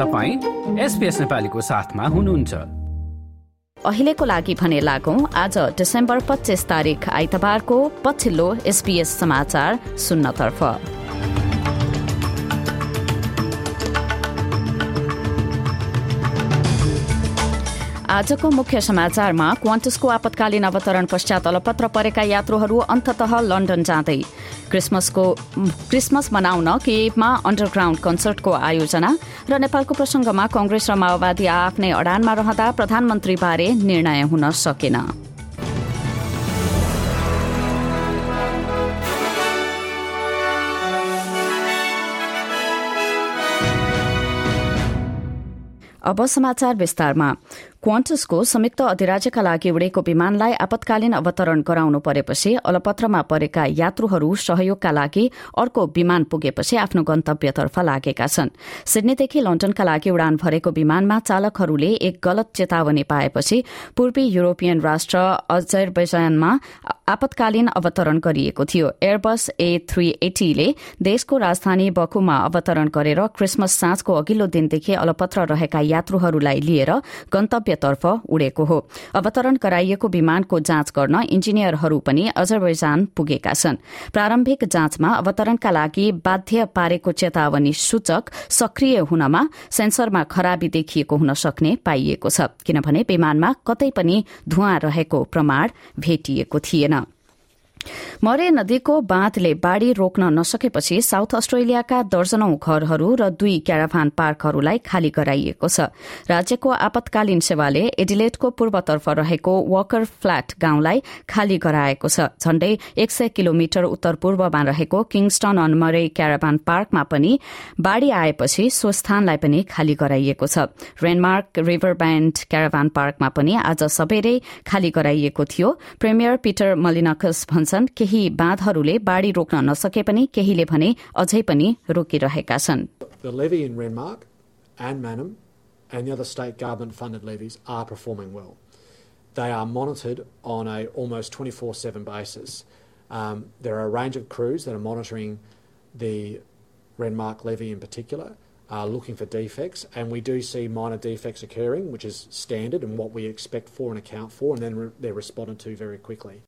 तपाईँ एसपिएस नेपालीको साथमा हुनुहुन्छ। अहिलेको लागि भने लागौं आज डिसेम्बर पच्चिस तारिक आइतबारको पछिल्लो एसपीएस समाचार सुन्नतर्फ। आजको मुख्य समाचारमा क्वान्टसको आपतकालीन अवतरण पश्चात अलपत्र परेका यात्रुहरू अन्तत लन्डन जाँदै। क्रिसमसको क्रिसमस मनाउन केमा अन्डरग्राउण्ड कन्सर्टको आयोजना र नेपालको प्रसंगमा कंग्रेस र माओवादी आफ्नै अडानमा रहँदा प्रधानमन्त्रीबारे निर्णय हुन सकेन। अब समाचार विस्तारमा। क्वान्टसको संयुक्त अधिराज्यका लागि उडेको विमानलाई आपतकालीन अवतरण गराउनु परेपछि अलपत्रमा परेका यात्रुहरू सहयोगका लागि अर्को विमान पुगेपछि आफ्नो गन्तव्यतर्फ लागेका छन्। सिडनीदेखि लन्डनका लागि उडान भरेको विमानमा चालकहरूले एक गलत चेतावनी पाएपछि पूर्वी युरोपियन राष्ट्र अजरबैजानमा आपतकालीन अवतरण गरिएको थियो। एयरबस ए थ्री एटीले देशको राजधानी बकुमा अवतरण गरेर क्रिसमस साँझको अघिल्लो दिनदेखि अलपत्र रहेका यात्रुहरूलाई लिएर गन्तव्य तर्फ उडेको हो। अवतरण गराइएको विमानको जाँच गर्न इन्जिनियरहरू पनि अजरबैजान पुगेका छन्। प्रारम्भिक जाँचमा अवतरणका लागि बाध्य पारेको चेतावनी सूचक सक्रिय हुनमा सेन्सरमा खराबी देखिएको हुन सक्ने पाइएको छ। किनभने विमानमा कतै पनि धुवाँ रहेको प्रमाण भेटिएको थिएन। मरे नदीको बाँधले बाढ़ी रोक्न नसकेपछि साउथ अस्ट्रेलियाका दर्जनौं घरहरू र दुई क्याराभान पार्कहरूलाई खाली गराइएको छ। राज्यको आपतकालीन सेवाले एडिलेटको पूर्वतर्फ रहेको वकर फ्ल्याट गाउँलाई खाली गराएको छ। झण्डै एक सय किलोमिटर उत्तर पूर्वमा रहेको किङस्टन अन मरे क्याराभान पार्कमा पनि बाढ़ी आएपछि सो स्थानलाई पनि खाली गराइएको छ। रेनमार्क रिभर ब्याण्ड क्याराभान पार्कमा पनि आज सबेरै खाली गराइएको थियो। प्रेमियर पिटर मलिनकस भन्छन् केही बाँधहरूले बाढ़ी रोक्न नसके पनि केहीले भने अझै पनि रोकिरहेका छन् The levy in Renmark and Manham and the other state government funded levies are performing well. They are monitored on a almost 24-7 basis. Um, there are a range of crews that are monitoring the Renmark levy in particular, uh, looking for defects, and we do see minor defects occurring, which is standard and what we expect for and account for, and then re- they're responded to very quickly.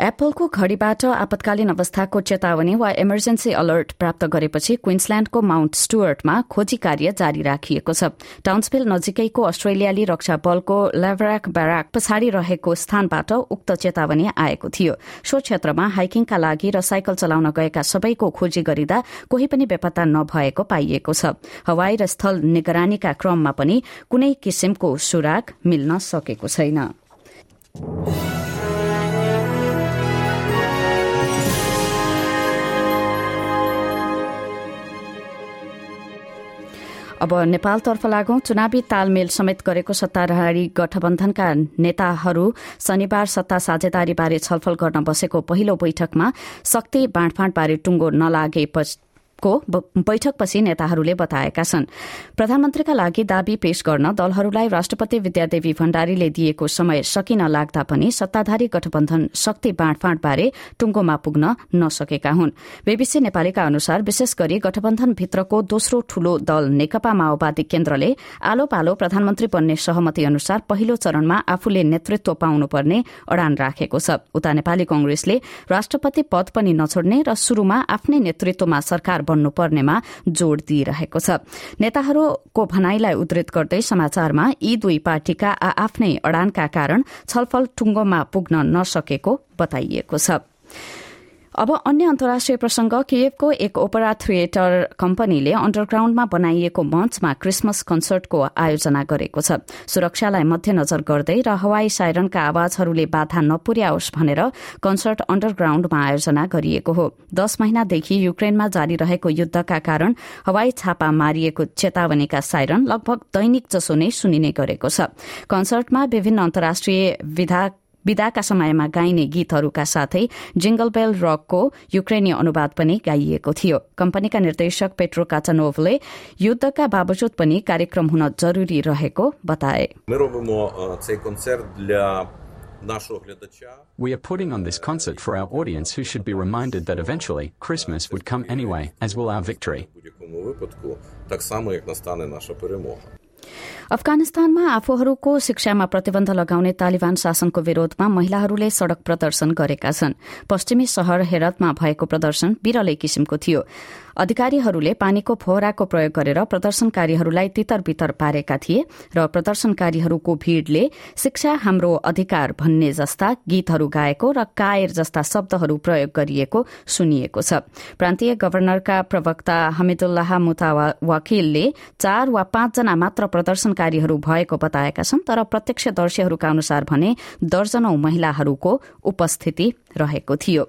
एप्पलको घड़ीबाट आपतकालीन अवस्थाको चेतावनी वा emergency alert प्राप्त गरेपछि क्वीन्सल्याण्डको Mount स्टुअर्टमा खोजी कार्य जारी राखिएको छ। टाउन्सभिल नजिकैको अस्ट्रेलियाली रक्षा बलको लेभराक ब्याराक पछाडि रहेको स्थानबाट उक्त चेतावनी आएको थियो। सो क्षेत्रमा हाइकिङका लागि र साइकल चलाउन गएका सबैको खोजी गरिँदा कोही पनि बेपत्ता नभएको पाइएको छ। हवाई र स्थल निगरानीका क्रममा पनि कुनै किसिमको सुराग मिल्न सकेको छैन। अब नेपालतर्फ लागौं चुनावी तालमेल समेत गरेको सत्ताधारी गठबन्धनका नेताहरू शनिबार सत्ता साझेदारीबारे छलफल गर्न बसेको पहिलो बैठकमा शक्ति बाँडफाँडबारे टुङ्गो नलागे को बैठकपछि नेताहरूले बताएका छन्। प्रधानमन्त्रीका लागि दावी पेश गर्न दलहरूलाई राष्ट्रपति विद्यादेवी भण्डारीले दिएको समय सकिन लाग्दा पनि सत्ताधारी गठबन्धन शक्ति बाँडफाँडबारे टुङ्गोमा पुग्न नसकेका हुन्। बीबीसी नेपालीका अनुसार विशेष गरी गठबन्धनभित्रको दोस्रो ठूलो दल नेकपा माओवादी केन्द्रले आलो पालो प्रधानमन्त्री बन्ने सहमति अनुसार पहिलो चरणमा आफूले नेतृत्व पाउनुपर्ने अडान राखेको छ। उता नेपाली कंग्रेसले राष्ट्रपति पद पनि नछोड्ने र शुरूमा आफ्नै नेतृत्वमा सरकार बन्नुपर्नेमा जोड़ दिइरहेको छ। नेताहरूको भनाईलाई उद्धृत गर्दै समाचारमा यी दुई पार्टीका आ आफ्नै अडानका कारण छलफल टुङ्गोमा पुग्न नसकेको बताइएको छ। अब अन्य अन्तर्राष्ट्रिय प्रसंग किएभको एक ओपरा थिएटर कम्पनीले अण्डरग्राउण्डमा बनाइएको मञ्चमा क्रिसमस कन्सर्टको आयोजना गरेको छ। सुरक्षालाई मध्यनजर गर्दै र हवाई साइरनका आवाजहरूले बाधा नपुर्याओस् भनेर कन्सर्ट अण्डरग्राउण्डमा आयोजना गरिएको हो। दश महिनादेखि युक्रेनमा जारी रहेको युद्धका कारण हवाई छापा मारिएको चेतावनीका साइरन लगभग दैनिक जसो नै सुनिने गरेको छ। कन्सर्टमा विभिन्न अन्तर्राष्ट्रिय विधा विदाका समयमा गाइने गीतहरूका साथै जिंगल बेल रकको युक्रेनी अनुवाद पनि गाइएको थियो कम्पनीका निर्देशक पेट्रो काचानोभले युद्धका बावजुद पनि कार्यक्रम हुन जरूरी रहेको बताए We are putting on this concert for our audience who should be reminded that eventually Christmas would come anyway, as will our victory. अफगानिस्तानमा आफूहरूको शिक्षामा प्रतिबन्ध लगाउने तालिबान शासनको विरोधमा महिलाहरूले सड़क प्रदर्शन गरेका छन्। पश्चिमी शहर हेरतमा भएको प्रदर्शन विरलै किसिमको थियो। अधिकारीहरूले पानीको फोहराको प्रयोग गरेर प्रदर्शनकारीहरूलाई तितर बितर पारेका थिए र प्रदर्शनकारीहरूको भीड़ले शिक्षा हाम्रो अधिकार भन्ने जस्ता गीतहरू गाएको र कायर जस्ता शब्दहरू प्रयोग गरिएको सुनिएको छ। प्रान्तीय गवर्नरका प्रवक्ता हमिदुल्लाह मुतावाकिलले चार वा पाँचजना मात्र प्रदर्शनकारीहरू भएको बताएका छन् तर प्रत्यक्षदर्शीहरूका अनुसार भने दर्जनौ महिलाहरूको उपस्थिति रहेको थियो।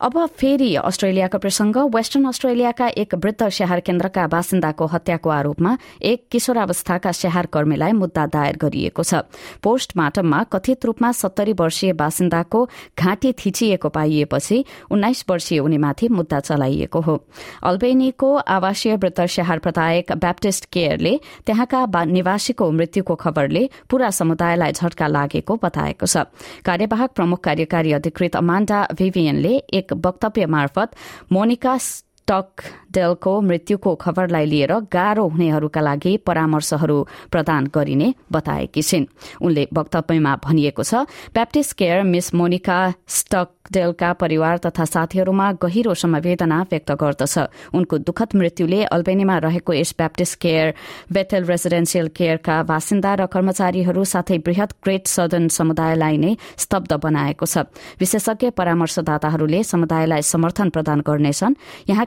अब फेरि अस्ट्रेलियाको प्रसंग वेस्टर्न अस्ट्रेलियाका एक वृद्ध स्याहार केन्द्रका बासिन्दाको हत्याको आरोपमा एक किशोरावस्थाका स्याहार कर्मीलाई मुद्दा दायर गरिएको छ। पोस्टमार्टममा कथित रूपमा सत्तरी वर्षीय बासिन्दाको घाँटी थिचिएको पाइएपछि उन्नाइस वर्षीय उनीमाथि मुद्दा चलाइएको हो। अल्बेनीको आवासीय वृद्ध स्याहार प्रदायक ब्याप्टिस्ट केयरले त्यहाँका निवासीको मृत्युको खबरले पूरा समुदायलाई झट्का लागेको बताएको छ। कार्यवाहक प्रमुख कार्यकारी अधिकृत अमान्डा भिभियनले एक वक्तव्य मार्फत मोनिका स्टक डेलको मृत्युको खबरलाई लिएर गाह्रो हुनेहरूका लागि परामर्शहरू प्रदान गरिने बताएकी छिन्। उनले वक्तव्यमा भनिएको छ ब्याप्टिस्ट केयर मिस मोनिका स्टक डेलका परिवार तथा साथीहरूमा गहिरो संवेदना व्यक्त गर्दछ। उनको दुखद मृत्युले अल्बेनीमा रहेको यस ब्याप्टिस्ट केयर बेथेल रेसिडेन्सियल केयरका बासिन्दा र कर्मचारीहरू साथै वृहत ग्रेट सदन समुदायलाई नै स्तब्ध बनाएको छ। विशेषज्ञ परामर्शदाताहरूले समुदायलाई समर्थन प्रदान गर्नेछन्।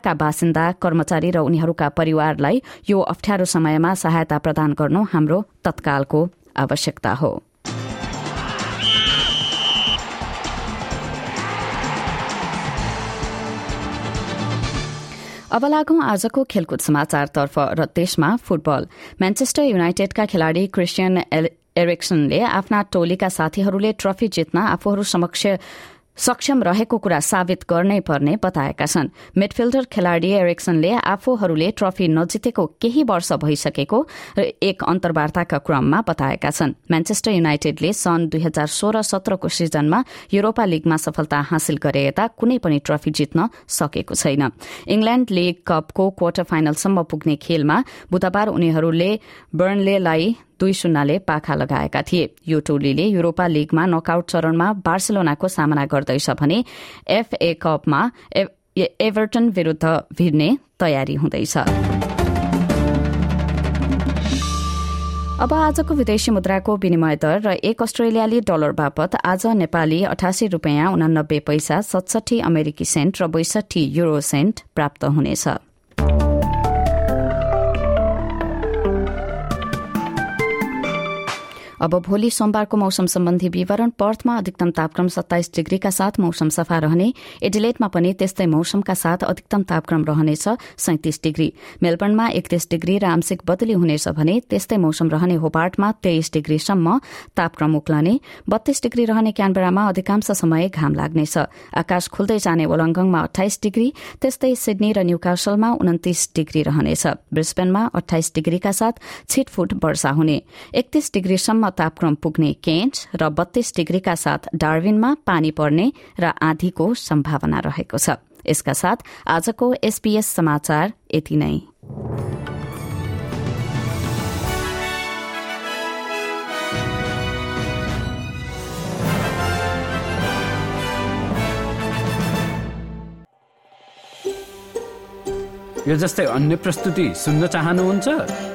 यहाँका बासिन्दा कर्मचारी र उनीहरूका परिवारलाई यो अप्ठ्यारो समयमा सहायता प्रदान गर्नु हाम्रो तत्कालको आवश्यकता हो। अब लागौं आजको खेलकुद समाचारतर्फ र देशमा फुटबल। म्यान्चेस्टर युनाइटेडका खेलाड़ी क्रिस्चियन एरिक्सनले आफ्ना टोलीका साथीहरूले ट्रफी जित्न आफूहरू समक्ष सक्षम रहेको कुरा साबित गर्नै पर्ने बताएका छन्। मिडफिल्डर खेलाड़ी एरिक्सनले आफूहरूले ट्रफी नजितेको केही वर्ष भइसकेको एक अन्तर्वार्ताका क्रममा बताएका छन्। म्यान्चेस्टर युनाइटेडले सन् दुई हजार सोह्र सत्रको सिजनमा युरोपा लीगमा सफलता हासिल गरे यता कुनै पनि ट्रफी जित्न सकेको छैन। इंग्ल्याण्ड लीग कपको क्वार्टर फाइनलसम्म पुग्ने खेलमा बुधबार उनीहरूले बर्नलेलाई दुई शून्यले पाखा लगाएका थिए। यो टोलीले युरोपा लीगमा नकआउट चरणमा बार्सेलोनाको सामना गर्दैछ भने एफए कपमा एभर्टन विरूद्ध भिड्ने तयारी हुँदैछ। अब आजको विदेशी मुद्राको विनिमय दर र एक अस्ट्रेलियाली डलर बापत आज नेपाली अठासी रूपियाँ उनानब्बे पैसा सतसठी अमेरिकी सेन्ट र बैसठी युरो सेन्ट प्राप्त हुनेछ। अब भोलि सोमबारको मौसम सम्बन्धी विवरण पर्थमा अधिकतम तापक्रम सत्ताइस डिग्रीका साथ मौसम सफा रहने। एडिलेटमा पनि त्यस्तै मौसमका साथ अधिकतम तापक्रम रहनेछ सैतिस डिग्री। मेलबर्नमा एकतीस डिग्री र आंशिक बदली हुनेछ भने त्यस्तै मौसम रहने होबार्टमा तेइस डिग्रीसम्म तापक्रम उक्लने। बत्तीस डिग्री रहने क्यानबेरामा अधिकांश समय घाम लाग्नेछ। आकाश खुल्दै जाने वलङ्गङमा अठाइस डिग्री त्यस्तै सिडनी र न्यूकासलमा उन्तिस डिग्री रहनेछ। ब्रिस्बेनमा अठाइस डिग्रीका साथ छिटफुट वर्षा हुने। एकतीस डिग्रीसम्म तापक्रम पुग्ने केन्ट र बत्तीस डिग्रीका साथ डार्विनमा पानी पर्ने र आधीको सम्भावना रहेको छ। यसका साथ आजको एसपीएस समाचार यति नै। यो जस्तै अन्य प्रस्तुति सुन्न चाहनुहुन्छ?